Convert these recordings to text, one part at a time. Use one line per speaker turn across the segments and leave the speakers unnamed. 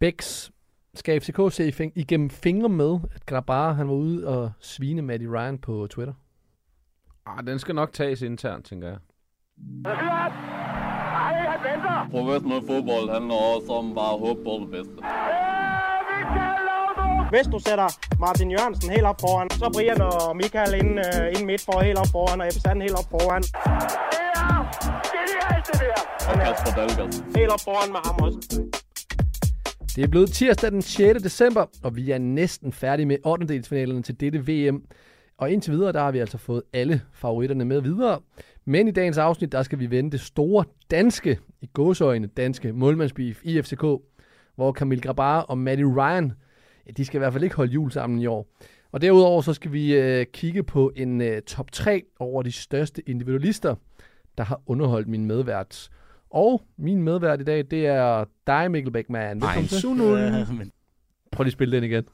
Bæks skal FCK se i fing- igennem fingre med, at Grabar han var ude og svine Matty Ryan på Twitter?
Ah, den skal nok tages internt, tænker jeg.
Professionel fodbold handler også om bare at håbe på det bedste.
Hvis du sætter Martin Jørgensen helt op foran, så Brian og Michael ind, uh, ind midt for helt op foran, og Ebbe Sand helt op foran.
Og Kasper Dahlgaard.
Helt op foran med ham også.
Det er blevet tirsdag den 6. december, og vi er næsten færdige med 8. til dette VM. Og indtil videre, der har vi altså fået alle favoritterne med videre. Men i dagens afsnit, der skal vi vende det store danske, i gåsøjne danske målmandsbeef i FCK, hvor Camille Grabar og Matty Ryan, ja, de skal i hvert fald ikke holde jul sammen i år. Og derudover så skal vi øh, kigge på en øh, top 3 over de største individualister, der har underholdt min medvært. Og min medvært i dag, det er dig, Mikkel Beckmann. Velkommen til.
Ja, men,
Prøv lige at spille den igen.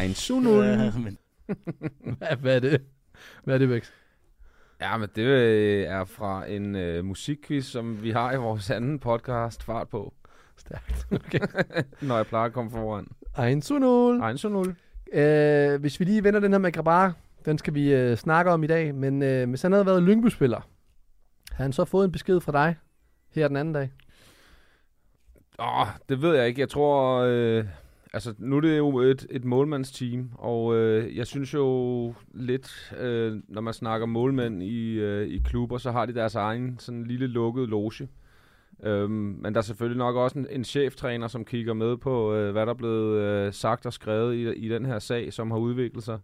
Ein Sunul.
ja, men,
Hvad, hvad er det? Hvad er det, Bex?
Ja, men det øh, er fra en øh, musikquiz, som vi har i vores anden podcast, Fart på,
Stærkt. Okay.
når jeg plejer at komme foran.
Ein Sunul.
Ein Sunul.
Øh, hvis vi lige vender den her med Grabar, den skal vi øh, snakke om i dag. Men øh, hvis han havde været Lyngby-spiller, havde han så fået en besked fra dig her den anden dag?
Åh, det ved jeg ikke. Jeg tror, øh, altså nu er det jo et, et målmandsteam, og øh, jeg synes jo lidt, øh, når man snakker målmænd i, øh, i klubber, så har de deres egen sådan lille lukket loge. Øhm, men der er selvfølgelig nok også en, en cheftræner, som kigger med på, øh, hvad der er blevet øh, sagt og skrevet i, i den her sag, som har udviklet sig.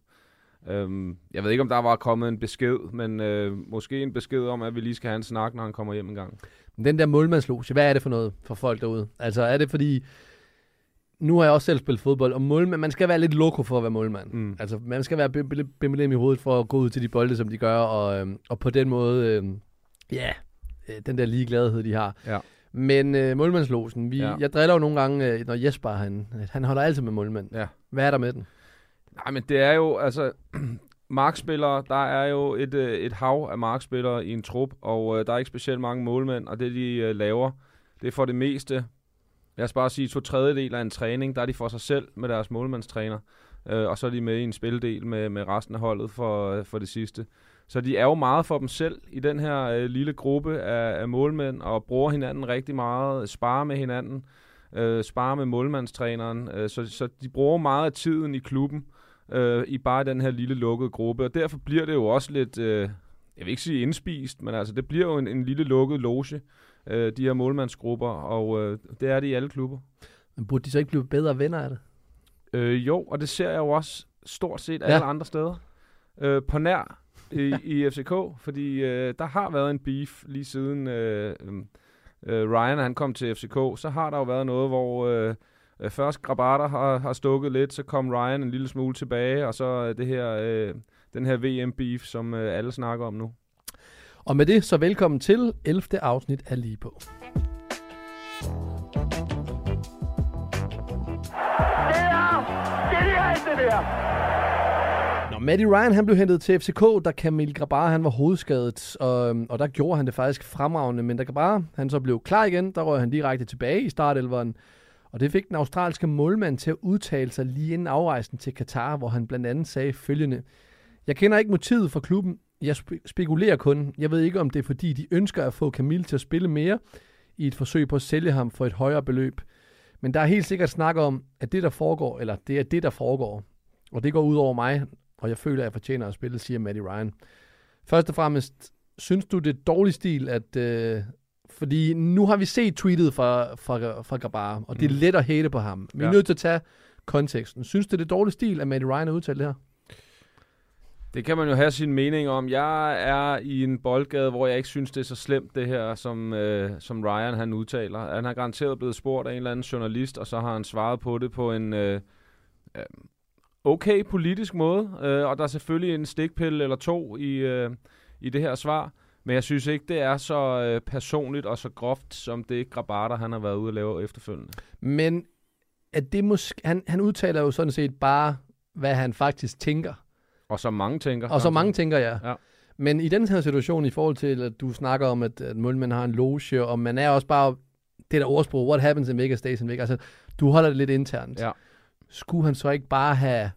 Øhm, jeg ved ikke, om der var kommet en besked, men øh, måske en besked om, at vi lige skal have en snak, når han kommer hjem en gang.
Den der målmandsloge, hvad er det for noget for folk derude? Altså er det fordi, nu har jeg også selv spillet fodbold, og målmand, man skal være lidt loko for at være målmand.
Mm.
Altså man skal være bim- bim- bimmelem i hovedet for at gå ud til de bolde, som de gør, og, øhm, og på den måde, øhm, ja, øh, den der ligegladhed, de har.
Ja.
Men øh, målmandslosen, vi,
ja.
jeg driller jo nogle gange, øh, når Jesper, han, han holder altid med målmand.
Ja.
Hvad er der med den?
Nej, men det er jo, altså, markspillere, der er jo et, øh, et hav af markspillere i en trup, og øh, der er ikke specielt mange målmænd, og det de øh, laver, det er for det meste, lad os bare sige to tredjedel af en træning, der er de for sig selv med deres målmandstræner, øh, og så er de med i en spildel med, med resten af holdet for, øh, for det sidste. Så de er jo meget for dem selv i den her øh, lille gruppe af, af målmænd, og bruger hinanden rigtig meget, sparer med hinanden, øh, sparer med målmandstræneren, øh, så, så de bruger meget af tiden i klubben, øh, i bare den her lille lukkede gruppe. Og derfor bliver det jo også lidt, øh, jeg vil ikke sige indspist, men altså det bliver jo en, en lille lukket loge, øh, de her målmandsgrupper, og øh, det er det i alle klubber.
Men burde de så ikke blive bedre venner af det?
Øh, jo, og det ser jeg jo også stort set
Ja.
alle andre steder. Øh, på nær i, i FCK, fordi øh, der har været en beef lige siden øh, øh, Ryan han kom til FCK. Så har der jo været noget, hvor øh, øh, først Grabata har, har stukket lidt, så kom Ryan en lille smule tilbage, og så øh, det her, øh, den her VM-beef, som øh, alle snakker om nu.
Og med det, så velkommen til 11. afsnit af Lige på. Nå, Matty Ryan han blev hentet til FCK, da Camille Grabar han var hovedskadet, og, og der gjorde han det faktisk fremragende. Men da Grabar han så blev klar igen, der røg han direkte tilbage i startelveren. Og det fik den australske målmand til at udtale sig lige inden afrejsen til Katar, hvor han blandt andet sagde følgende. Jeg kender ikke motivet for klubben. Jeg spe- spekulerer kun. Jeg ved ikke, om det er fordi, de ønsker at få Camille til at spille mere i et forsøg på at sælge ham for et højere beløb. Men der er helt sikkert snak om, at det der foregår, eller det er det, der foregår. Og det går ud over mig, og jeg føler, at jeg fortjener at spille, siger Matty Ryan. Først og fremmest, synes du, det er dårlig stil, at... Øh, fordi nu har vi set tweetet fra, fra, fra Grabar, og det er
Mm.
let at hate på ham. Vi er
Ja.
nødt til at tage konteksten. Synes du, det er dårlig stil, at Matty Ryan har udtalt det her?
Det kan man jo have sin mening om. Jeg er i en boldgade, hvor jeg ikke synes, det er så slemt, det her, som, øh, som Ryan han udtaler. Han har garanteret blevet spurgt af en eller anden journalist, og så har han svaret på det på en øh, øh, okay politisk måde. Øh, og der er selvfølgelig en stikpille eller to i, øh, i det her svar. Men jeg synes ikke, det er så øh, personligt og så groft, som det Grabata, han har været ude at lave efterfølgende.
Men at det måske, han, han udtaler jo sådan set bare, hvad han faktisk tænker.
Og som mange tænker.
Og så mange tænker jeg.
Ja.
Men i den her situation, i forhold til, at du snakker om, at, at målmænd har en loge, og man er også bare det der ordsprog, what happens in Vegas stays in Vegas. Altså, du holder det lidt internt.
Ja.
Skulle han så ikke bare have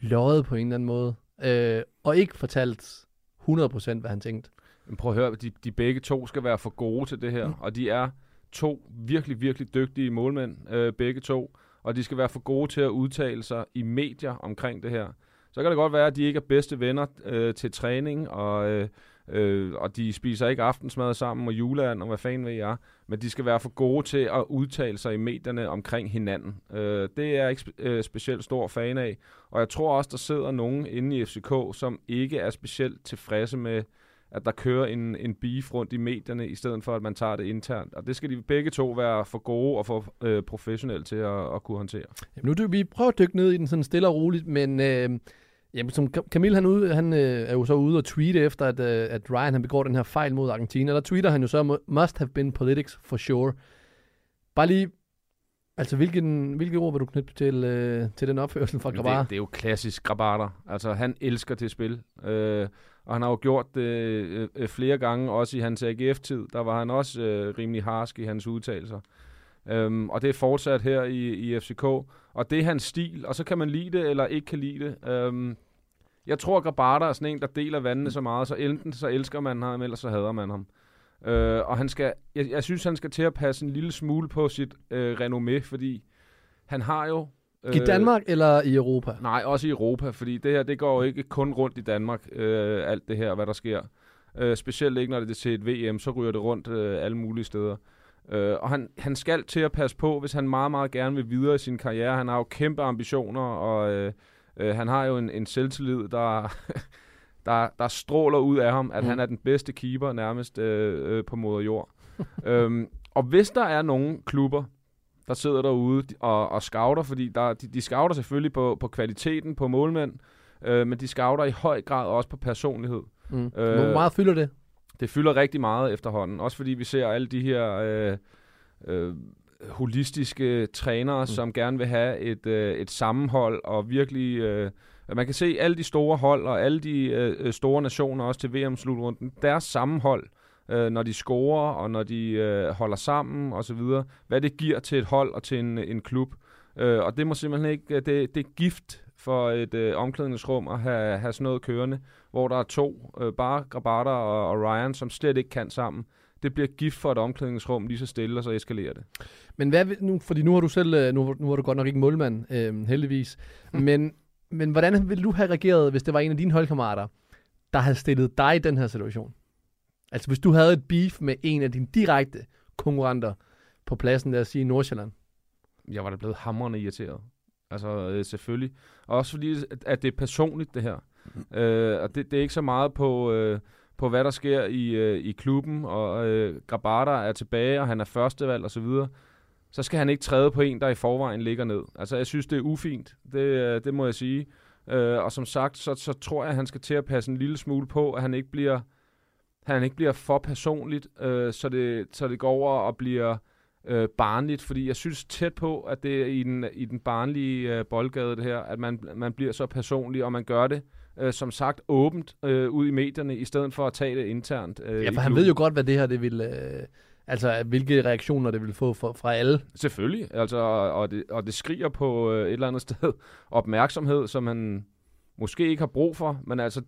løjet på en eller anden måde, øh, og ikke fortalt 100% hvad han tænkte?
Men prøv at høre, de, de begge to skal være for gode til det her, mm. og de er to virkelig, virkelig dygtige målmænd, øh, begge to, og de skal være for gode til at udtale sig i medier omkring det her. Så kan det godt være, at de ikke er bedste venner øh, til træning, og, øh, øh, og de spiser ikke aftensmad sammen og juleand, og hvad fanden ved jeg. Men de skal være for gode til at udtale sig i medierne omkring hinanden. Øh, det er jeg ikke spe- øh, specielt stor fan af. Og jeg tror også, der sidder nogen inde i FCK, som ikke er specielt tilfredse med, at der kører en, en beef rundt i medierne, i stedet for, at man tager det internt. Og det skal de begge to være for gode og for øh, professionelle til at, at kunne håndtere.
Jamen nu dy- vi prøver at dykke ned i den sådan stille og roligt, men øh, jamen, som Camille han, ude, han øh, er jo så ude og tweete efter, at, øh, at Ryan han begår den her fejl mod Argentina. Der tweeter han jo så, must have been politics for sure. Bare lige, altså hvilken, hvilke ord vil du knytte til, øh, til den opførsel fra
Men
Grabar?
Det, det er jo klassisk Grabater. Altså, han elsker det spil. Øh, og han har jo gjort det øh, øh, flere gange, også i hans AGF-tid. Der var han også øh, rimelig harsk i hans udtalelser. Øhm, og det er fortsat her i, i FCK. Og det er hans stil, og så kan man lide det, eller ikke kan lide det. Øhm, jeg tror, at Grabater er sådan en, der deler vandene så meget, så enten så elsker man ham, eller så hader man ham. Øh, og han skal, jeg, jeg synes, han skal til at passe en lille smule på sit øh, renommé, fordi han har jo...
I Danmark eller i Europa?
Nej, også i Europa, fordi det her, det går jo ikke kun rundt i Danmark, øh, alt det her, hvad der sker. Øh, specielt ikke, når det er til et VM, så ryger det rundt øh, alle mulige steder. Øh, og han, han skal til at passe på, hvis han meget, meget gerne vil videre i sin karriere. Han har jo kæmpe ambitioner, og øh, øh, han har jo en, en selvtillid, der, der, der stråler ud af ham, at
Mm.
han er den bedste keeper nærmest øh, øh, på moder jord. øhm, og hvis der er nogle klubber, der sidder derude og, og scouter, fordi der, de, de scouter selvfølgelig på, på kvaliteten på målmænd, øh, men de scouter i høj grad også på personlighed.
Mm.
Øh,
Hvor meget fylder det?
Det fylder rigtig meget efterhånden, også fordi vi ser alle de her øh, øh, holistiske trænere, mm. som gerne vil have et, øh, et sammenhold og virkelig... Øh, man kan se alle de store hold og alle de øh, store nationer også til VM-slutrunden, deres sammenhold, øh, når de scorer og når de øh, holder sammen og så videre, hvad det giver til et hold og til en, en klub. Øh, og det må simpelthen ikke, det, det er gift for et øh, omklædningsrum at have, have sådan noget kørende, hvor der er to, øh, bare Grabata og, og Ryan, som slet ikke kan sammen. Det bliver gift for et omklædningsrum lige så stille, og så eskalerer det.
Men hvad nu, fordi nu har du selv, øh, nu, nu har du godt nok ikke målmand, øh, heldigvis.
Mm.
Men, men hvordan ville du have reageret, hvis det var en af dine holdkammerater, der havde stillet dig i den her situation? Altså hvis du havde et beef med en af dine direkte konkurrenter på pladsen, lad os sige i Nordsjælland.
Jeg var da blevet hamrende irriteret. Altså øh, selvfølgelig. Og også fordi, at, at det er personligt, det her. Øh, og det, det er ikke så meget på, øh, på hvad der sker i, øh, i klubben, og øh, Grabata er tilbage, og han er førstevalg og så skal han ikke træde på en, der i forvejen ligger ned. Altså, jeg synes, det er ufint. Det, øh, det må jeg sige. Øh, og som sagt, så, så tror jeg, at han skal til at passe en lille smule på, at han ikke bliver, han ikke bliver for personligt, øh, så, det, så det går over og bliver øh, barnligt, fordi jeg synes tæt på, at det er i den, i den barnlige øh, boldgade det her, at man, man bliver så personlig, og man gør det, øh, som sagt, åbent øh, ud i medierne, i stedet for at tage det internt. Øh,
Ja, for han ved jo godt, hvad det her det vil... Øh, altså hvilke reaktioner det vil få for, fra alle.
Selvfølgelig, altså, og, det, og det skriger på øh, et eller andet sted opmærksomhed, som man måske ikke har brug for, men altså,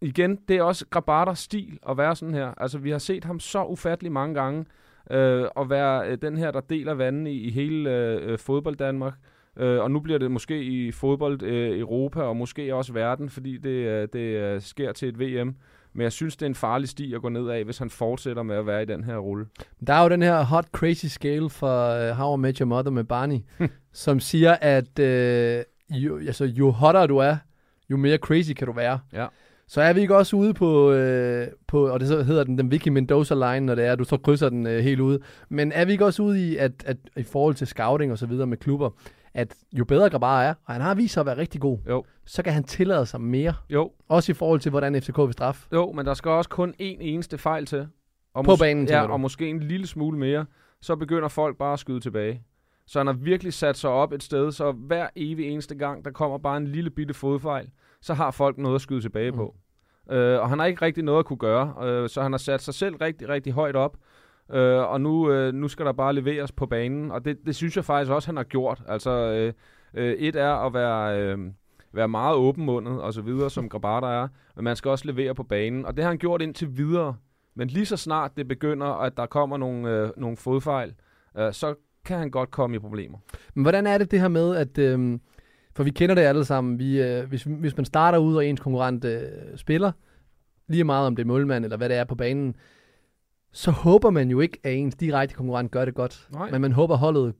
igen, det er også Grabaters stil at være sådan her. Altså, vi har set ham så ufattelig mange gange, øh, at være øh, den her, der deler vandene i, i hele øh, øh, fodbold Danmark. Øh, og nu bliver det måske i fodbold øh, Europa, og måske også verden, fordi det, øh, det øh, sker til et VM. Men jeg synes, det er en farlig sti at gå ned af, hvis han fortsætter med at være i den her rulle.
Der er jo den her hot crazy scale for uh, How I Met Your Mother med Barney, som siger, at uh, jo, altså, jo hotter du er, jo mere crazy kan du være.
Ja.
Så er vi ikke også ude på, øh, på og det så hedder den, den Vicky Mendoza-line, når det er, at du så krydser den øh, helt ude. Men er vi ikke også ude i, at, at i forhold til scouting og så videre med klubber, at jo bedre Grabar er, og han har vist sig at være rigtig god,
Jo.
så kan han tillade sig mere.
Jo,
Også i forhold til, hvordan FCK vil straffe.
Jo, men der skal også kun én eneste fejl til. Og
På banen,
Ja,
du?
og måske en lille smule mere. Så begynder folk bare at skyde tilbage. Så han har virkelig sat sig op et sted, så hver evig eneste gang, der kommer bare en lille bitte fodfejl, så har folk noget at skyde tilbage
Mm.
på. Øh, og han har ikke rigtig noget at kunne gøre, øh, så han har sat sig selv rigtig, rigtig højt op. Øh, og nu, øh, nu skal der bare leveres på banen, og det, det synes jeg faktisk også, han har gjort. Altså, øh, øh, et er at være, øh, være meget åbenmundet og så videre, som Grabata er, men man skal også levere på banen, og det har han gjort indtil videre. Men lige så snart det begynder, at der kommer nogle, øh, nogle fodfejl, øh, så kan han godt komme i problemer.
Men hvordan er det det her med, at... Øh, for vi kender det alle sammen. Vi, øh, hvis, hvis man starter ud, og ens konkurrent øh, spiller, lige meget om det er målmand eller hvad det er på banen, så håber man jo ikke, at ens direkte konkurrent gør det godt.
Nej.
Men man håber, at holdet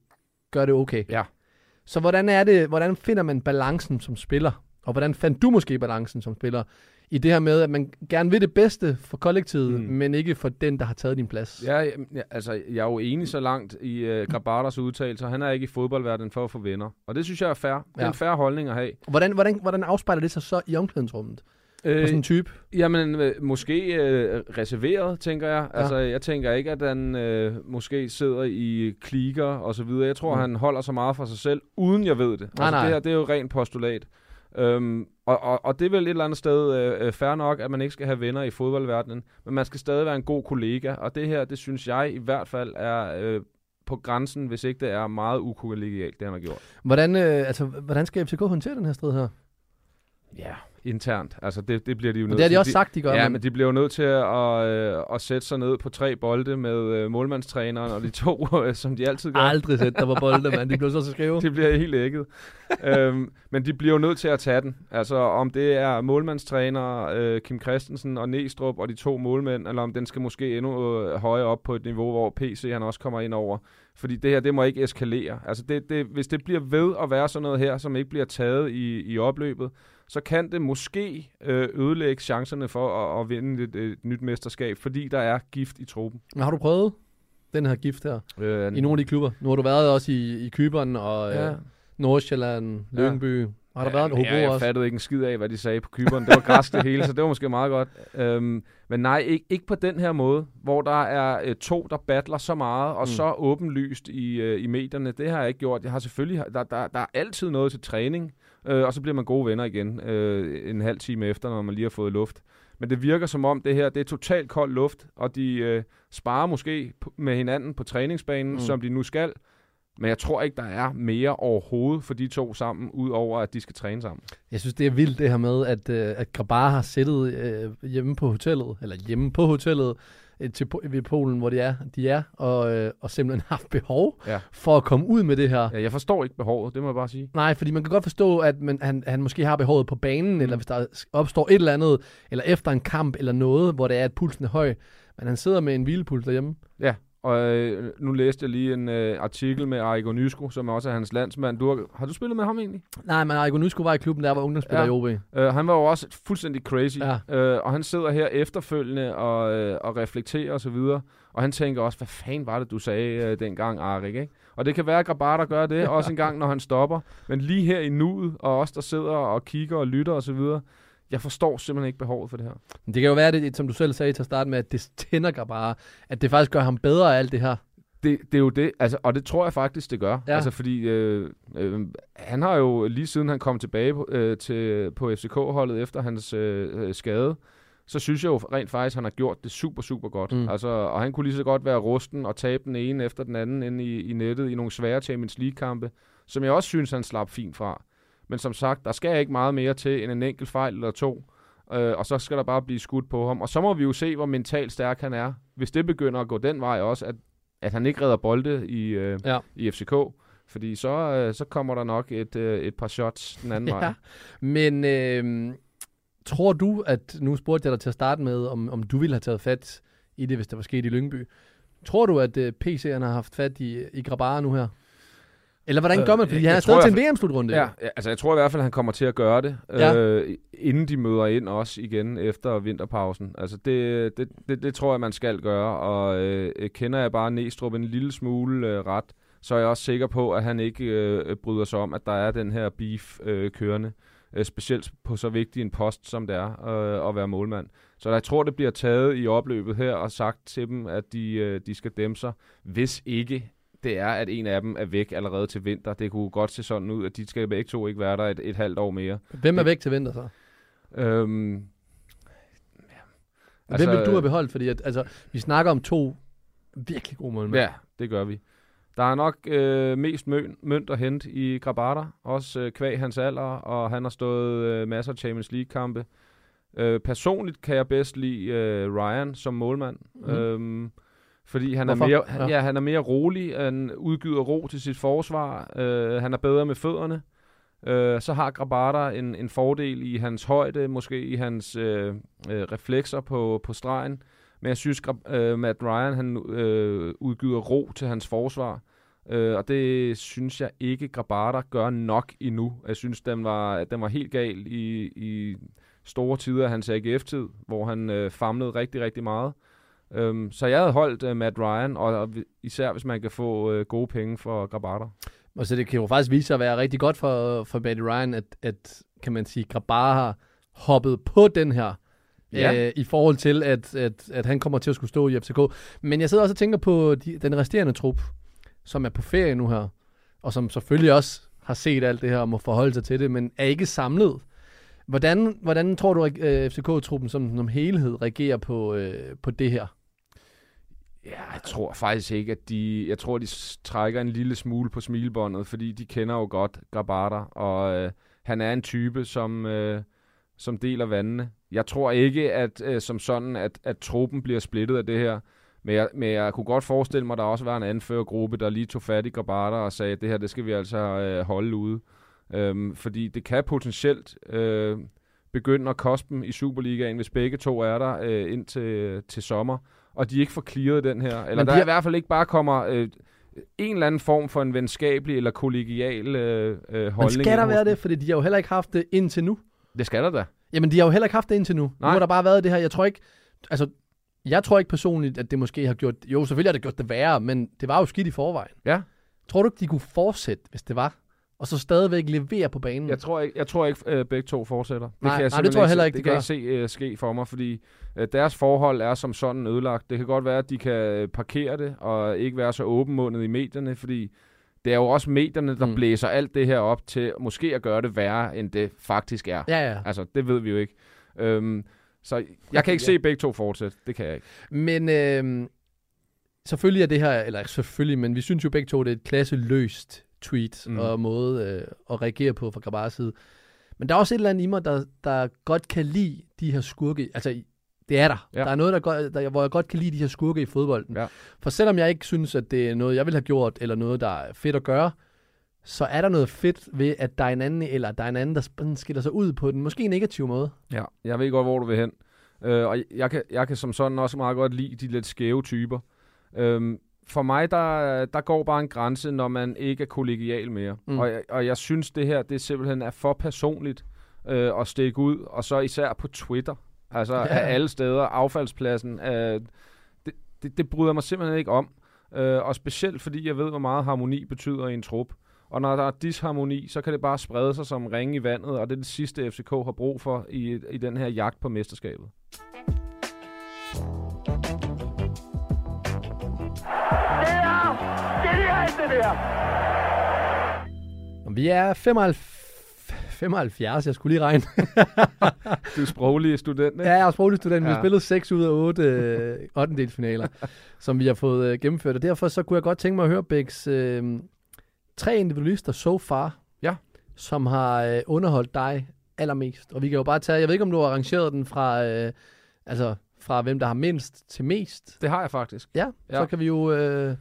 gør det okay.
Ja.
Så hvordan er det, hvordan finder man balancen som spiller? Og hvordan fandt du måske balancen som spiller? I det her med, at man gerne vil det bedste for kollektivet, mm. Men ikke for den, der har taget din plads.
Ja, ja, altså, jeg er jo enig så langt i øh, Grabatas udtalelser. Han er ikke i fodboldverdenen for at få venner. Og det synes jeg er fair. Det er
Ja.
en fair holdning at have.
Hvordan, hvordan, hvordan afspejler det sig så i omklædningsrummet? Øh,
Øh,
sådan en type?
Jamen, øh, måske øh, reserveret, tænker jeg.
Ja.
Altså, jeg tænker ikke, at han øh, måske sidder i klikker og så videre. Jeg tror,
Mm.
mm. han holder så meget for sig selv, uden jeg ved det.
Nej,
altså,
nej.
Det her, det er jo rent postulat. Øhm, og, og, og det er vel et eller andet sted øh, øh, fair nok, at man ikke skal have venner i fodboldverdenen, men man skal stadig være en god kollega, og det her, det synes jeg i hvert fald er øh, på grænsen, hvis ikke det er meget ukollegialt, det han har gjort.
Hvordan, øh, altså, hvordan skal FCK håndtere den her strid her?
Ja, internt. Altså, det, det bliver de jo nødt
det har de
til.
også sagt, de gør.
Ja,
men,
men de bliver jo nødt til at, øh, at sætte sig ned på tre bolde med øh, målmandstræneren og de to, øh, som de altid gør.
aldrig set, der var bolde, mand. De blev så til skrive.
Det bliver helt ægget. øhm, men de bliver jo nødt til at tage den. Altså om det er målmandstræner øh, Kim Christensen og Næstrup og de to målmænd, eller om den skal måske endnu øh, højere op på et niveau, hvor PC han også kommer ind over. Fordi det her, det må ikke eskalere. Altså det, det, hvis det bliver ved at være sådan noget her, som ikke bliver taget i, i opløbet, så kan det måske øh, ødelægge chancerne for at, at vinde et, et nyt mesterskab, fordi der er gift i truppen.
Men har du prøvet den her gift her
Øh,
i nogle af de klubber? Nu har du været også i, i Kyberen og ja.
ja.
øh, Nordsjælland, Lyngby. Har der været en
ja,
Hobro
jeg, jeg
også?
fattede ikke en skid af, hvad de sagde på kyberen. Det var græsk det hele, så det var måske meget godt. Øhm, men nej, ikke, ikke på den her måde, hvor der er øh, to, der battler så meget og
mm.
så åbenlyst i, øh, i medierne. Det har jeg ikke gjort. Jeg har selvfølgelig, der, der, der er altid noget til træning, øh, og så bliver man gode venner igen øh, en halv time efter, når man lige har fået luft. Men det virker som om det her, det er totalt kold luft, og de øh, sparer måske med hinanden på træningsbanen,
Mm.
som de nu skal. Men jeg tror ikke, der er mere overhovedet for de to sammen, udover at de skal træne sammen.
Jeg synes, det er vildt det her med, at, øh, at Grabar har sættet øh, hjemme på hotellet, eller hjemme på hotellet til, Po- ved Polen, hvor de er, de er og, øh, og simpelthen haft behov
Ja.
for at komme ud med det her.
Ja, jeg forstår ikke behovet, det må jeg bare sige.
Nej, fordi man kan godt forstå, at man, han, han måske har behovet på banen, mm. eller hvis der opstår et eller andet, eller efter en kamp eller noget, hvor det er, at pulsen er høj. Men han sidder med en hvilepuls derhjemme.
Og øh, nu læste jeg lige en øh, artikel med Arrigo Nysko, som også er hans landsmand. Du har, har du spillet med ham egentlig?
Nej, men Arrigo Nusko var i klubben, der var ungdomsspiller ja. I OB.
Uh, han var jo også fuldstændig crazy,
Ja.
øh, og han sidder her efterfølgende og, øh, og reflekterer og så videre, og han tænker også, hvad fanden var det, du sagde øh, dengang, Arik, ikke? Og det kan være, at Grabata gør det, også en gang, når han stopper, men lige her i nuet, og os, der sidder og kigger og lytter og så videre, jeg forstår simpelthen ikke behovet for det her.
Men det kan jo være, det, som du selv sagde til at starte med, at det tænder Grabar, at det faktisk gør ham bedre af alt det her.
Det, det er jo det, altså, og det tror jeg faktisk, det gør.
Ja.
Altså, fordi øh, øh, han har jo lige siden han kom tilbage på, øh, til, på FCK-holdet efter hans øh, øh, skade, så synes jeg jo rent faktisk, han har gjort det super, super godt.
Mm.
Altså, og han kunne lige så godt være rusten og tabe den ene efter den anden inde i, i nettet i nogle svære Champions League-kampe, som jeg også synes, han slap fint fra. Men som sagt, der skal ikke meget mere til end en enkelt fejl eller to, øh, og så skal der bare blive skudt på ham. Og så må vi jo se, hvor mentalt stærk han er. Hvis det begynder at gå den vej også, at, at han ikke redder bolde i, øh,
Ja.
i FCK, fordi så, øh, så kommer der nok et, øh, et par shots den anden vej.
Ja. Men øh, tror du, at nu spurgte jeg dig til at starte med, om, om du ville have taget fat i det, hvis det var sket i Lyngby. Tror du, at øh, PC'erne har haft fat i, i Grabara nu her? Eller hvordan
Øh,
gør man? Fordi
jeg-
han er stadig til en VM-slutrunde.
Ja, ja, altså jeg tror i hvert fald, han kommer til at gøre det,
Ja.
øh, inden de møder ind også igen efter vinterpausen. Altså det, det, det, det tror jeg, man skal gøre, og øh, kender jeg bare Næstrup en lille smule øh, ret, så er jeg også sikker på, at han ikke øh, bryder sig om, at der er den her beef øh, kørende. Øh, specielt på så vigtig en post, som det er øh, at være målmand. Så jeg tror, det bliver taget i opløbet her og sagt til dem, at de, øh, de skal dæmme sig, hvis ikke det er, at en af dem er væk allerede til vinter. Det kunne godt se sådan ud, at de skal begge to ikke være der et, et halvt år mere.
Hvem er væk til vinter så?
Øhm,
Altså, Hvem vil du have beholdt? Fordi at, altså, vi snakker om to virkelig god målmand.
Ja, det gør vi. Der er nok øh, mest møn, mønt at hente i Grabata, også øh, kvæg hans alder, og han har stået øh, masser af Champions League-kampe. Øh, personligt kan jeg bedst lide øh, Ryan som målmand,
Mhm.
øhm, fordi han er, mere,
Ja.
ja. Ja, han er mere rolig, han udgyder ro til sit forsvar, øh, han er bedre med fødderne. Øh, så har Grabata en, en fordel i hans højde, måske i hans øh, øh, reflekser på, på stregen. Men jeg synes, øh, Matt Ryan han, øh, udgyder ro til hans forsvar. Øh, og det synes jeg ikke, Grabata gør nok endnu. Jeg synes, den var, den var helt gal i, i store tider af hans AGF-tid, hvor han øh, famlede rigtig, rigtig meget. Øhm, så jeg havde holdt øh, Matt Ryan, og, og især hvis man kan få øh, gode penge for Grabata.
Og så det kan jo faktisk vise sig at være rigtig godt for, for Betty Ryan, at, at kan man sige, Grabar har hoppet på den her,
Ja.
øh, i forhold til, at, at, at han kommer til at skulle stå i FCK. Men jeg sidder også og tænker på de, den resterende trup, som er på ferie nu her, og som selvfølgelig også har set alt det her og må forholde sig til det, men er ikke samlet. Hvordan, hvordan tror du, at øh, FCK-truppen som, som helhed reagerer på, øh, på det her?
Ja, jeg tror faktisk ikke, at de... Jeg tror, de trækker en lille smule på smilebåndet, fordi de kender jo godt Gabata, og øh, han er en type, som, øh, som deler vandene. Jeg tror ikke, at øh, som sådan, at, at truppen bliver splittet af det her. Men jeg, men jeg kunne godt forestille mig, at der også var en anførergruppe, der lige tog fat i Gabata og sagde, at det her, det skal vi altså øh, holde ude. Øhm, fordi det kan potentielt øh, begynde at koste dem i Superligaen, hvis begge to er der øh, ind til, til sommer, og de ikke får clearet den her. Eller
Men
der
de
i hvert fald ikke bare kommer øh, en eller anden form for en venskabelig eller kollegial øh, øh, holdning.
Men skal der være det? Fordi de har jo heller ikke haft det indtil nu.
Det skal der da.
Jamen, de har jo heller ikke haft det indtil nu. Nej. Nu har der bare været det her. Jeg tror ikke, altså, jeg tror ikke personligt, at det måske har gjort, jo, selvfølgelig har det gjort det værre, men det var jo skidt i forvejen.
Ja.
Tror du ikke, de kunne fortsætte, hvis det var? Og så stadigvæk levere på banen?
Jeg tror ikke, jeg tror ikke øh, begge to fortsætter. Det
Nej,
kan jeg
nej, det tror jeg heller ikke,
det
de
kan jeg se øh, ske for mig, fordi øh, deres forhold er som sådan ødelagt. Det kan godt være, at de kan øh, parkere det og ikke være så åbenmundet i medierne, fordi det er jo også medierne, der mm. blæser alt det her op til måske at gøre det værre, end det faktisk er.
Ja, ja.
Altså, det ved vi jo ikke. Øhm, så jeg kan ikke
Ja.
se begge to fortsætte. Det kan jeg ikke.
Men øh, selvfølgelig er det her, eller selvfølgelig, men vi synes jo begge to, det er et klasseløst tweet mm. Og måde øh, at reagere på fra Grabars side. Men der er også et eller andet i mig, der, der godt kan lide de her skurke. Altså, det er der. Ja. Der er noget, der, godt, der, hvor jeg godt kan lide de her skurke i fodbolden.
Ja.
For selvom jeg ikke synes, at det er noget, jeg vil have gjort, eller noget, der er fedt at gøre, så er der noget fedt ved, at der er en anden, eller der er en anden, der skiller sig ud på den måske negativ måde.
Ja, jeg ved godt, hvor du vil hen. Øh, og jeg kan, jeg kan som sådan også meget godt lide de lidt skæve typer. Øhm, for mig, der, der går bare en grænse, når man ikke er kollegial mere.
Mm.
Og, jeg, og jeg synes, det her det simpelthen er for personligt øh, at stikke ud. Og så især på Twitter. Altså
ja.
af alle steder. Affaldspladsen. Øh, det, det, det bryder mig simpelthen ikke om. Øh, og specielt fordi jeg ved, hvor meget harmoni betyder i en trup. Og når der er disharmoni, så kan det bare sprede sig som ringe i vandet, og det er det sidste, FCK har brug for i, i den her jagt på mesterskabet.
Og vi er 75, 75 jeg skulle lige regne.
Du er sproglig student, ikke?
Ja, jeg er sproglig student. Vi har
Ja.
spillet 6 ud af 8 øh, 8. finaler, som vi har fået øh, gennemført. Og derfor så kunne jeg godt tænke mig at høre, Bæks, øh, tre individualister so far,
Ja.
som har øh, underholdt dig allermest. Og vi kan jo bare tage, jeg ved ikke, om du har arrangeret den fra, øh, altså, fra hvem der har mindst til mest.
Det har jeg faktisk.
Ja, ja. så
Ja.
kan vi jo øh,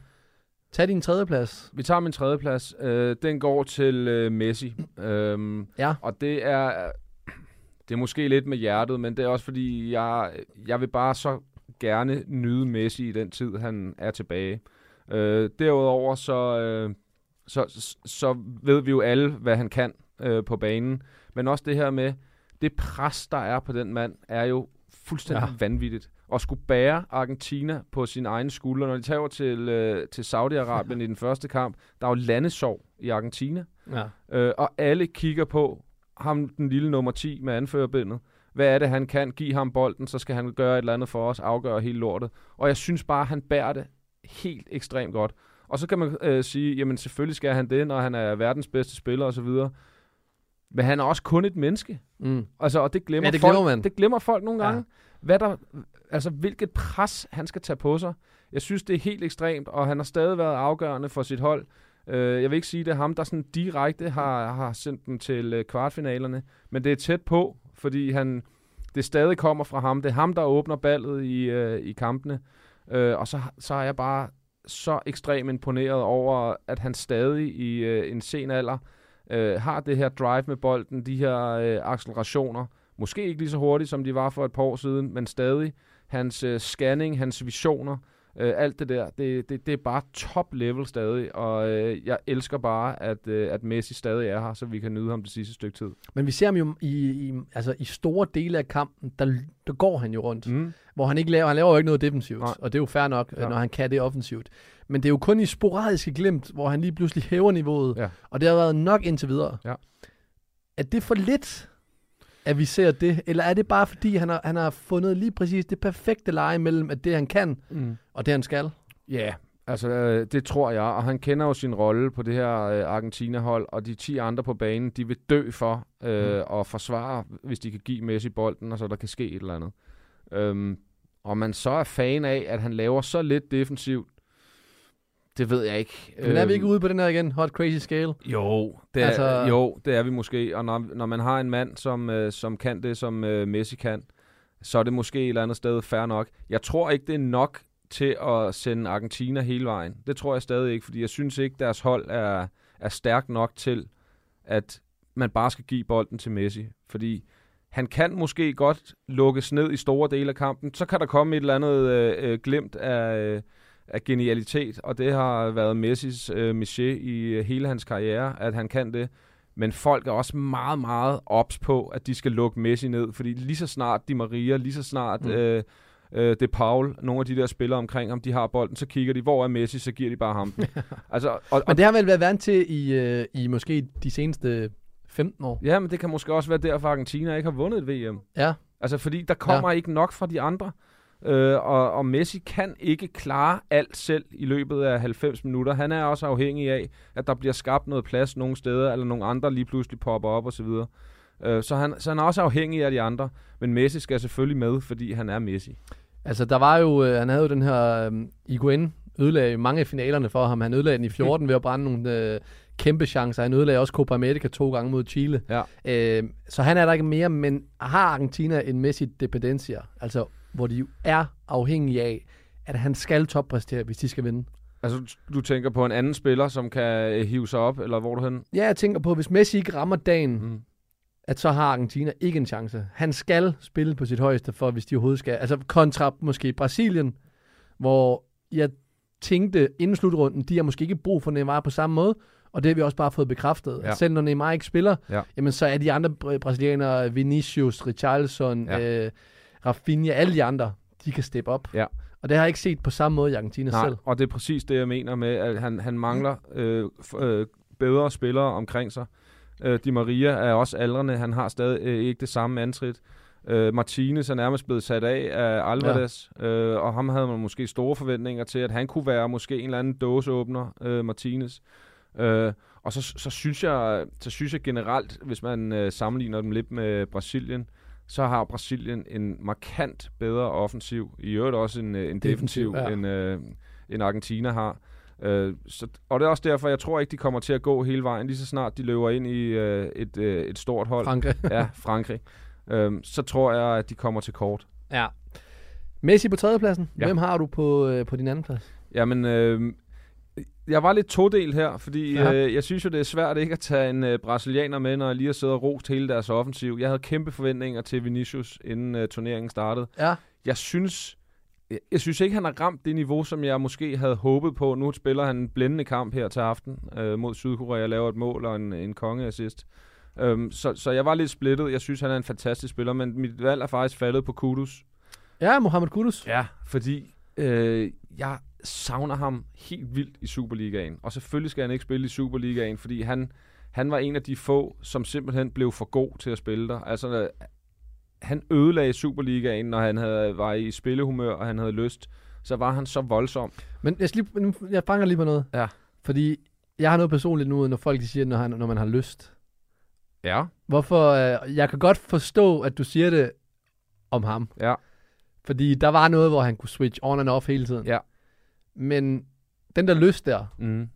tage din tredje plads.
Vi tager min tredje plads. Øh, den går til øh, Messi. Øhm,
Ja.
Og det er, det er måske lidt med hjertet, men det er også fordi, jeg, jeg vil bare så gerne nyde Messi i den tid, han er tilbage. Øh, derudover så, øh, så, så, ved vi jo alle, hvad han kan øh, på banen. Men også det her med, det pres, der er på den mand, er jo fuldstændig
ja.
vanvittigt. At skulle bære Argentina på sin egen skulder, når de tager over til, øh, til Saudi-Arabien i den første kamp. Der er jo landesorg i Argentina.
Ja.
Øh, og alle kigger på ham, den lille nummer 10 med anførerbindet. Hvad er det, han kan? Giv ham bolden, så skal han gøre et eller andet for os, afgøre hele lortet. Og jeg synes bare, han bærer det helt ekstremt godt. Og så kan man øh, sige, jamen selvfølgelig skal han det, når han er verdens bedste spiller osv. Men han er også kun et menneske.
Mm.
Altså, og det glemmer,
Ja, det
folk,
glemmer man.
Det glemmer folk nogle
Ja.
Hvad der, altså, hvilket pres han skal tage på sig. jeg synes, det er helt ekstremt, og han har stadig været afgørende for sit hold. Øh, jeg vil ikke sige, det er ham, der sådan direkte har, har sendt dem til øh, kvartfinalerne, men det er tæt på, fordi han, det stadig kommer fra ham. Det er ham, der åbner ballet i, øh, i kampene. Øh, og så, så er jeg bare så ekstremt imponeret over, at han stadig i øh, en sen alder øh, har det her drive med bolden, de her øh, accelerationer. Måske ikke lige så hurtigt, som de var for et par år siden, men stadig hans øh, scanning, hans visioner, øh, alt det der, det, det, det er bare top level stadig, og øh, jeg elsker bare, at, øh, at Messi stadig er her, så vi kan nyde ham det sidste stykke tid.
Men vi ser ham jo i, i, altså i store dele af kampen, der, der går han jo rundt.
Mm.
Hvor han ikke laver, han laver jo ikke noget defensivt,
Nej.
og det er jo fair nok,
Ja.
når han kan det offensivt. Men det er jo kun i sporadiske glimt, hvor han lige pludselig hæver niveauet,
Ja.
og det har været nok indtil videre.
Ja.
Er det for lidt, at vi ser det, eller er det bare fordi, han har, han har fundet lige præcis det perfekte leje mellem, at det han kan,
Mm.
og det han skal?
Ja, altså øh, det tror jeg, og han kender jo sin rolle på det her øh, Argentina-hold, og de 10 andre på banen, de vil dø for øh,
Mm.
at forsvare, hvis de kan give Messi bolden, og så der kan ske et eller andet. Øhm, og man så er fan af, at han laver så lidt defensivt, det ved jeg ikke.
Men er vi ikke
Øhm,
ude på den her igen, hot crazy scale?
Jo, det er,
Altså-
altså... jo, det er vi måske. Og når, når man har en mand, som, øh, som kan det, som øh, Messi kan, så er det måske et eller andet sted fair nok. Jeg tror ikke, det er nok til at sende Argentina hele vejen. Det tror jeg stadig ikke, fordi jeg synes ikke, deres hold er, er stærkt nok til, at man bare skal give bolden til Messi. Fordi han kan måske godt lukkes ned i store dele af kampen. Så kan der komme et eller andet øh, øh, glimt af, øh, af genialitet, og det har været Messis øh, métier i øh, hele hans karriere, at han kan det. Men folk er også meget, meget ops på, at de skal lukke Messi ned, fordi lige så snart Di Maria, lige så snart
Mm.
øh, øh, De Paul, nogle af de der spillere omkring ham, de har bolden, så kigger de, hvor er Messi, så giver de bare ham altså, og, og,
Men det har vel været vant til i, øh, i måske de seneste 15 år.
ja, men det kan måske også være derfor, Argentina ikke har vundet et VM.
Ja.
Altså, fordi der kommer ja. ikke nok fra de andre. Øh, og, og Messi kan ikke klare alt selv i løbet af 90 minutter. Han er også afhængig af, at der bliver skabt noget plads nogle steder, eller nogle andre lige pludselig popper op osv. Øh, så, han, så han er også afhængig af de andre. Men Messi skal selvfølgelig med, fordi han er Messi.
Altså, der var jo, øh, han havde jo den her, øh, Iguain ødelagde mange af finalerne for ham. Han ødelagde den i 14 ved at brænde nogle øh, kæmpe chancer. Han ødelagde også Copa America to gange mod Chile.
Ja.
Øh, så han er der ikke mere, men har Argentina en Messi dependencia? Altså, hvor de jo er afhængige af, at han skal toppræstere, hvis de skal vinde.
Altså, du- tænker på en anden spiller, som kan øh, hive sig op, eller hvor du hen?
Ja, jeg tænker på, hvis Messi ikke rammer dagen,
Mm.
at så har Argentina ikke en chance. Han skal spille på sit højeste, for hvis de overhovedet skal. Altså kontra måske Brasilien, hvor jeg tænkte inden slutrunden, de har måske ikke brug for Neymar på samme måde, og det har vi også bare fået bekræftet.
Ja.
At selv når Neymar ikke spiller,
Ja.
jamen så er de andre br- brasilianere, Vinicius, Richarlison,
ja.
øh, Rafinha, alle de andre, de kan steppe op.
Ja.
Og det har jeg ikke set på samme måde i Argentina
Nej,
selv.
og det er præcis det, jeg mener med, at han, han mangler øh, øh, bedre spillere omkring sig. Øh, Di Maria er også aldrende. Han har stadig øh, ikke det samme antrit. Øh, Martinez er nærmest blevet sat af af Alvarez, ja. øh, og ham havde man måske store forventninger til, at han kunne være måske en eller anden dåseåbner, øh, Martinez. Øh, og så, så, synes jeg, så synes jeg generelt, hvis man øh, sammenligner dem lidt med Brasilien, så har Brasilien en markant bedre offensiv. I øvrigt også en, øh, en defensiv,
ja.
end, øh, end Argentina har. Øh, så, og det er også derfor, jeg tror ikke, de kommer til at gå hele vejen, lige så snart de løber ind i øh, et, øh, et stort hold.
Frankrig.
ja, Frankrig. Øhm, så tror jeg, at de kommer til kort.
ja. Messi på tredjepladsen.
Ja.
Hvem har du på, øh, på din anden plads?
Jamen, øh, jeg var lidt todel her, fordi
Ja.
øh, jeg synes jo, det er svært ikke at tage en øh, brasilianer med, når jeg lige har siddet og rost hele deres offensiv. Jeg havde kæmpe forventninger til Vinicius, inden øh, turneringen startede.
Ja.
Jeg synes, jeg, synes ikke, han har ramt det niveau, som jeg måske havde håbet på. Nu spiller han en blændende kamp her til aften øh, mod Sydkorea, laver et mål og en, en kongeassist. Øhm, så, så jeg var lidt splittet. Jeg synes, han er en fantastisk spiller, men mit valg er faktisk faldet på Kudus.
Ja, Mohamed Kudus.
Ja, fordi øh, jeg savner ham helt vildt i Superligaen. Og selvfølgelig skal han ikke spille i Superligaen, fordi han, han var en af de få, som simpelthen blev for god til at spille der. Altså, han ødelagde Superligaen, når han havde, var i spillehumør, og han havde lyst. Så var han så voldsom.
Men jeg, lige, nu- jeg fanger lige på noget.
Ja.
Fordi jeg har noget personligt nu, når folk siger, når, han, når man har lyst.
Ja.
Hvorfor? Øh, jeg kan godt forstå, at du siger det om ham.
Ja.
Fordi der var noget, hvor han kunne switch on and off hele tiden.
Ja.
Men den der lyst der,
Mm.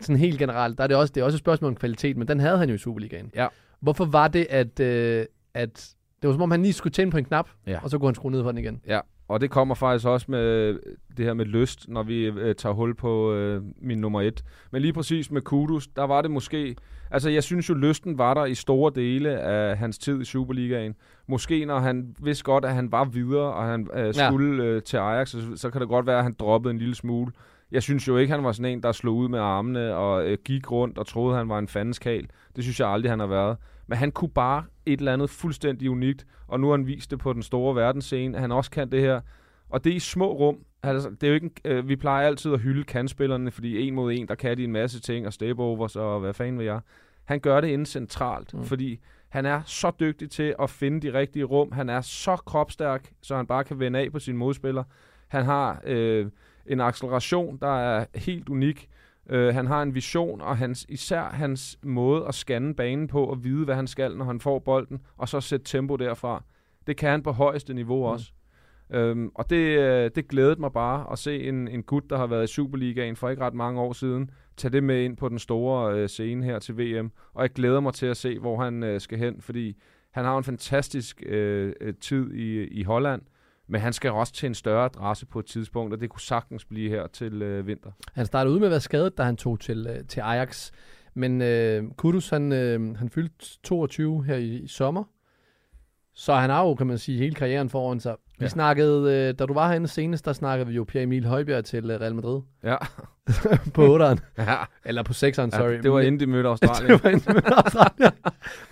sådan helt generelt, der er det også, det er også et spørgsmål om kvalitet, men den havde han jo i Superligaen.
Ja.
Hvorfor var det, at, øh, at det var som om, han lige skulle tænde på en knap,
Ja.
og så kunne han skrue ned for den igen?
Ja, og det kommer faktisk også med det her med lyst, når vi øh, tager hul på øh, min nummer et. Men lige præcis med Kudus, der var det måske... Altså, jeg synes jo, lysten var der i store dele af hans tid i Superligaen. Måske når han vidste godt, at han var videre, og han øh,
Ja.
skulle øh, til Ajax, så, så kan det godt være, at han droppede en lille smule. Jeg synes jo ikke, han var sådan en, der slog ud med armene og øh, gik rundt og troede, han var en fandenskal. Det synes jeg aldrig, han har været. Men han kunne bare et eller andet fuldstændig unikt, og nu har han vist det på den store verdensscene, at han også kan det her. Og det er i små rum. Altså, det er jo ikke en, øh, vi plejer altid at hylde kandspillerne, fordi en mod en, der kan de en masse ting, og step-overs, og hvad fanden vil jeg. Han gør det inde centralt,
mm.
fordi han er så dygtig til at finde de rigtige rum. Han er så kropstærk, så han bare kan vende af på sine modspillere. Han har øh, en acceleration, der er helt unik. Øh, han har en vision, og hans, især hans måde at scanne banen på og vide, hvad han skal, når han får bolden, og så sætte tempo derfra. Det kan han på højeste niveau
Mm.
også. Øhm, og det, øh, det glædede mig bare at se en, en gut, der har været i Superligaen for ikke ret mange år siden, tage det med ind på den store øh, scene her til VM. Og jeg glæder mig til at se, hvor han øh, skal hen, fordi han har en fantastisk øh, øh, tid i, i Holland, men han skal også til en større adresse på et tidspunkt, og det kunne sagtens blive her til øh, vinter.
Han startede ud med at være skadet, da han tog til, øh, til Ajax. Men øh, Kudus, han, øh, han fyldte 22 her i, i sommer. Så han har jo, kan man sige, hele karrieren foran sig. Vi
Ja.
snakkede, øh, da du var herinde senest, der snakkede vi jo Pierre Emil Højbjerg til øh, Real Madrid.
Ja,
på 8'eren.
ja.
Eller på 6'eren, sorry.
ja det var inden de mødte Australien.
det var inden med Australien.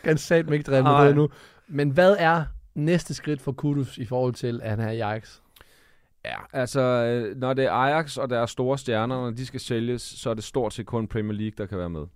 Kan sat mig ikke Real Madrid nu. Men hvad er næste skridt for Kudus i forhold til, at han er i Ajax?
Ja, altså, øh, når det er Ajax og deres store stjerner, når de skal sælges, så er det stort set kun Premier League, der kan være med.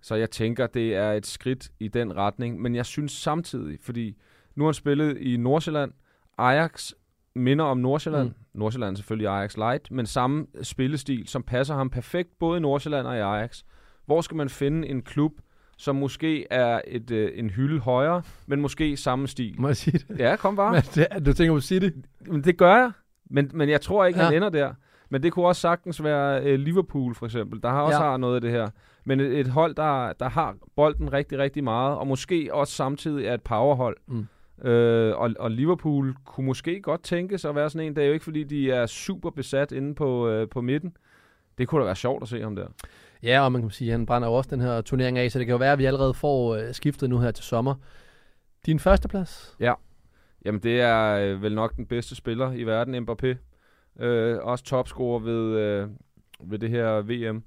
Så jeg tænker, det er et skridt i den retning. Men jeg synes samtidig, fordi nu har han spillet i Nordsjælland. Ajax minder om Nordsjælland.
Mm.
Mm. Nordsjælland er selvfølgelig Ajax Light, men samme spillestil, som passer ham perfekt både i Nordsjælland og i Ajax. Hvor skal man finde en klub, som måske er et, øh, en hylde højere, men måske samme stil?
Må jeg sige det?
Ja, kom bare.
Men det du tænker på City?
Men det gør jeg. Men, men jeg tror ikke, ja. han ender der. Men det kunne også sagtens være øh, Liverpool, for eksempel. Der har også
Ja.
har noget af det her. Men et, et hold, der, der har bolden rigtig, rigtig meget, og måske også samtidig er et powerhold.
Mm.
Øh, og, og Liverpool kunne måske godt tænke sig at være sådan en. Det er jo ikke, fordi de er super besat inde på, øh, på midten. Det kunne da være sjovt at se ham der.
Ja, og man kan sige, at han brænder jo også den her turnering af, så det kan jo være, at vi allerede får øh, skiftet nu her til sommer. Din førsteplads?
Jamen, det er øh, vel nok den bedste spiller i verden, Mbappé. Øh, også topscorer ved, øh, ved det her VM.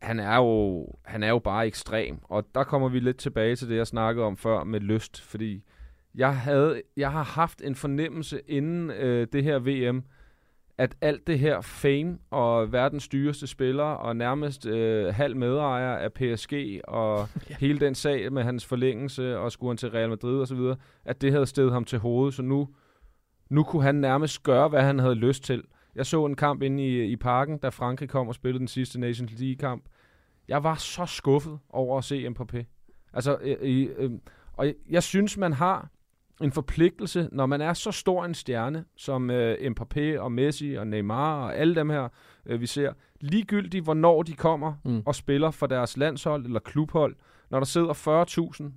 Han er, jo, han er jo bare ekstrem, og der kommer vi lidt tilbage til det, jeg snakkede om før med lyst, fordi jeg, havde, jeg har haft en fornemmelse inden øh, det her VM, at alt det her fame og verdens dyreste spiller og nærmest øh, halv medejer af PSG og
Ja.
hele den sag med hans forlængelse og skulle han til Real Madrid og så videre, at det havde stedet ham til hovedet, så nu, nu kunne han nærmest gøre, hvad han havde lyst til. Jeg så en kamp inde i, i parken, da Frankrig kom og spillede den sidste Nations League-kamp. Jeg var så skuffet over at se Mbappé. Altså, øh, øh, øh, og jeg, jeg synes, man har en forpligtelse, når man er så stor en stjerne, som øh, Mbappé og Messi og Neymar og alle dem her, øh, vi ser, ligegyldigt hvornår de kommer
Mm.
og spiller for deres landshold eller klubhold, når der sidder 40.000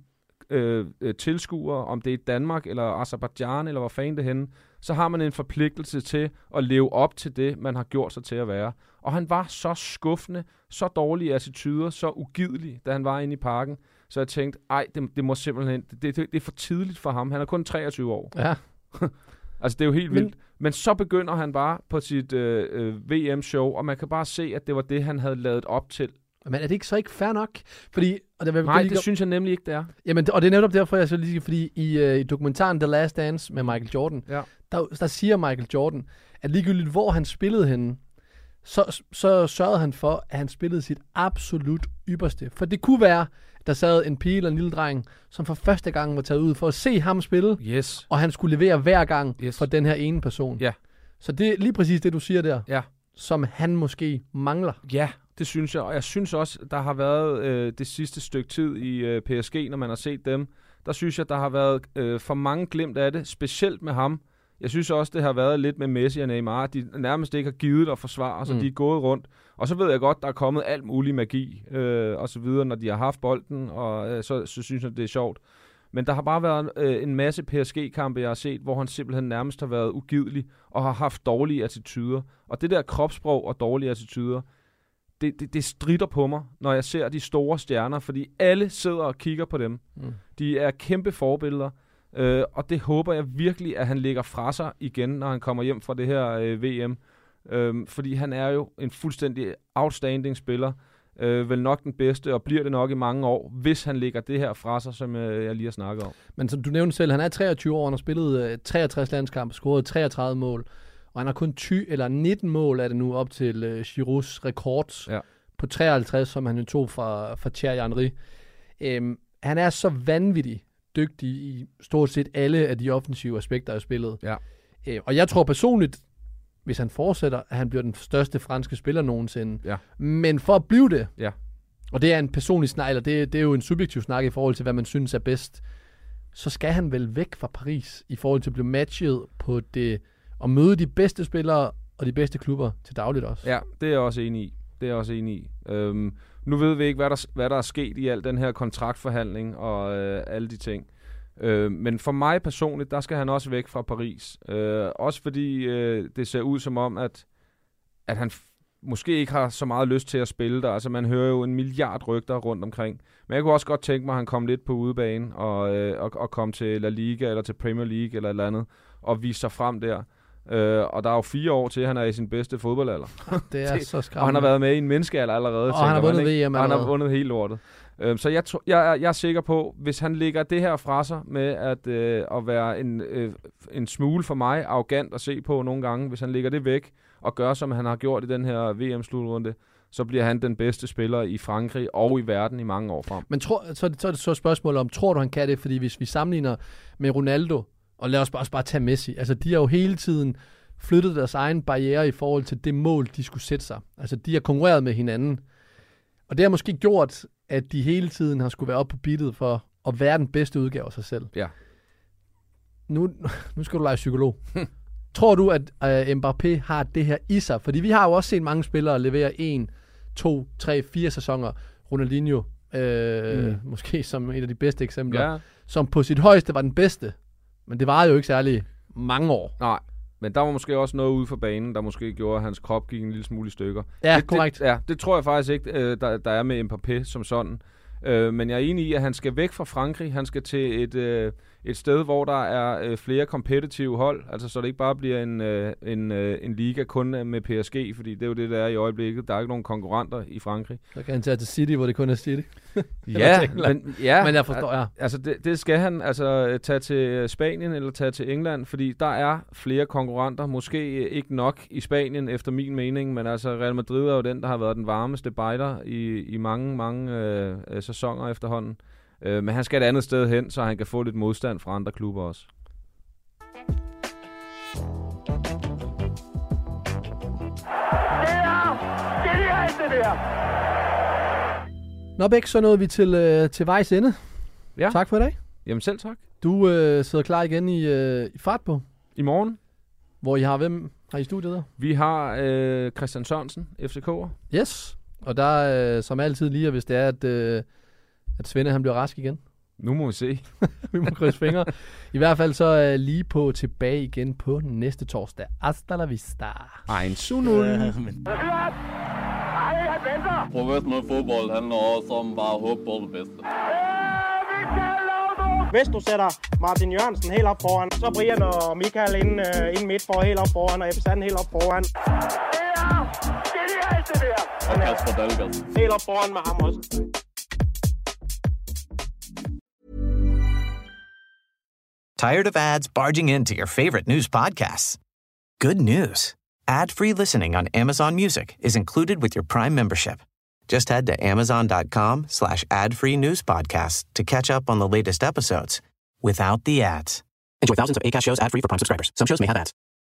øh, øh, tilskuere, om det er Danmark eller Azerbaijan eller hvor fanden det henne, så har man en forpligtelse til at leve op til det, man har gjort sig til at være. Og han var så skuffende, så dårlige attityder, så ugidelig, da han var inde i parken. Så jeg tænkte, ej, det, det må simpelthen, det, det, det er for tidligt for ham. Han er kun 23 år.
Ja.
Altså, det er jo helt
Men-
vildt. Men så begynder han bare på sit øh, øh, VM-show, og man kan bare se, at det var det, han havde lavet op til.
Men er det ikke så ikke fair nok? Fordi, og det,
Nej, det synes jeg nemlig ikke, det er.
Jamen, og det er netop derfor, jeg så lige fordi i, øh, i dokumentaren The Last Dance med Michael Jordan,
Ja.
der, der siger Michael Jordan, at ligegyldigt hvor han spillede henne, så, så sørgede han for, at han spillede sit absolut ypperste. For det kunne være, der sad en pige eller en lille dreng, som for første gang var taget ud for at se ham spille,
Yes.
og han skulle levere hver gang
Yes.
for den her ene person.
Ja.
Så det er lige præcis det, du siger der,
Ja.
som han måske mangler.
Ja, det synes jeg. Og jeg synes også, der har været øh, det sidste stykke tid i øh, PSG, når man har set dem. Der synes jeg, der har været øh, for mange glemt af det, specielt med ham. Jeg synes også, det har været lidt med Messi og Neymar. De nærmest ikke har givet at forsvare, så
mm.
de er gået rundt. Og så ved jeg godt, der er kommet alt mulig magi øh, og så videre, når de har haft bolden, og øh, så, så synes jeg, det er sjovt. Men der har bare været øh, en masse PSG-kampe, jeg har set, hvor han simpelthen nærmest har været ugidelig og har haft dårlige attityder. Og det der kropssprog og dårlige attityder, det, det, det strider på mig, når jeg ser de store stjerner, fordi alle sidder og kigger på dem.
Mm.
De er kæmpe forbilleder, øh, og det håber jeg virkelig, at han lægger fra sig igen, når han kommer hjem fra det her øh, VM. Øhm, fordi han er jo en fuldstændig outstanding spiller. Øh, vel nok den bedste, og bliver det nok i mange år, hvis han lægger det her fra sig, som øh, jeg lige har snakket om.
Men som du nævnte selv, han er 23 år, han har spillet øh, 63 landskampe, scoret 33 mål, og han har kun 20, eller 19 mål er det nu op til øh, Giroud's rekord
Ja.
på 53, som han jo tog fra, fra Thierry Henry. Øhm, han er så vanvittig dygtig i stort set alle af de offensive aspekter af spillet.
Ja.
Øh, og jeg tror personligt, hvis han fortsætter, at han bliver den største franske spiller nogensinde.
Ja.
Men for at blive det,
Ja.
og det er en personlig snak, eller det, det er jo en subjektiv snak i forhold til, hvad man synes er bedst, så skal han vel væk fra Paris i forhold til at blive matchet på det, og møde de bedste spillere og de bedste klubber til dagligt også.
Ja, det er jeg også enig i. Det er jeg også enig i. Øhm, nu ved vi ikke, hvad der, hvad der er sket i al den her kontraktforhandling og øh, alle de ting. Øh, men for mig personligt, der skal han også væk fra Paris. Øh, også fordi øh, det ser ud som om, at, at han f- måske ikke har så meget lyst til at spille der. Altså man hører jo en milliard rygter rundt omkring. Men jeg kunne også godt tænke mig, at han kom lidt på udebane og, øh, og, og kom til La Liga eller til Premier League eller et eller andet og vise sig frem der. Øh, og der er jo fire år til, at han er i sin bedste fodboldalder.
Det er så skræmmende.
Og han har været med i en menneskealder allerede.
Og han har
man,
vundet
ikke?
VM
Og han har vundet helt lortet. Øhm, så jeg, jeg, er- jeg er sikker på, hvis han lægger det her fra sig med at, øh, at være en, øh, en smule for mig arrogant at se på nogle gange, hvis han lægger det væk og gør, som han har gjort i den her VM-slutrunde, så bliver han den bedste spiller i Frankrig og i verden i mange år frem.
Men tror, så, er det, så er det så et spørgsmål om, tror du, han kan det? Fordi hvis vi sammenligner med Ronaldo, og lad os bare, også bare tage Messi, altså de har jo hele tiden flyttet deres egen barriere i forhold til det mål, de skulle sætte sig. Altså de har konkurreret med hinanden. Og det har måske gjort, at de hele tiden har skulle være oppe på beatet for at være den bedste udgave af sig selv.
Ja.
Nu, nu skal du lege psykolog. Tror du, at uh, Mbappé har det her i sig? Fordi vi har jo også set mange spillere levere en, to, tre, fire sæsoner. Ronaldinho, øh, mm. Måske som en af de bedste eksempler,
Ja,
som på sit højeste var den bedste. Men det var jo ikke særlig mange år.
nej. Men der var måske også noget ude for banen, der måske gjorde, at hans krop gik en lille smule i stykker.
Ja,
det,
korrekt.
Det, ja, det tror jeg faktisk ikke, øh, der, der er med Mbappé som sådan. Øh, men jeg er enig i, at han skal væk fra Frankrig. Han skal til et, øh, et sted, hvor der er øh, flere kompetitive hold. Altså, så det ikke bare bliver en, øh, en, øh, en liga kun øh, med PSG, fordi det er jo det, der er i øjeblikket. Der er ikke nogen konkurrenter i Frankrig.
Så kan han tage til City, hvor det kun er City.
Ja, men, ja,
Men jeg forstår, ja.
Altså, det, det skal han altså tage til øh, Spanien eller tage til England, fordi der er flere konkurrenter. Måske øh, ikke nok i Spanien, efter min mening, men altså Real Madrid er jo den, der har været den varmeste bejder i, i mange, mange øh, sæsoner efterhånden. Øh, men han skal et andet sted hen, så han kan få lidt modstand fra andre klubber også.
Nå Bæk, så nåede vi til, øh, til vejs ende.
Ja.
Tak for i dag.
Jamen selv tak.
Du øh, sidder klar igen i, øh, i fart på,
I morgen,
hvor I har hvem har I studiet der?
vi har øh, Christian Sørensen, FCK'er.
Yes. Og der øh, som altid lige, hvis det er, at, øh, at Svende han bliver rask igen.
Nu må vi se.
vi må krydse fingre. I hvert fald så øh, lige på tilbage igen på næste torsdag. Hasta la vista.
Ein Sunul.
Professionel fodbold handler også om bare at håbe på det bedste.
Hvis du sætter Martin Jørgensen helt op foran, så Brian og Michael ind, uh, ind midt for helt op foran, og Ebbe Sand helt op foran.
Og Kasper Dahlgaard.
Helt op foran med ham også.
Tired of ads barging into your favorite news podcasts? Good news. Ad-free listening on Amazon Music is included with your Prime membership. Just head to amazon.com slash ad-free news podcasts to catch up on the latest episodes without the ads. Enjoy thousands of ACAST shows ad-free for Prime subscribers. Some shows may have ads.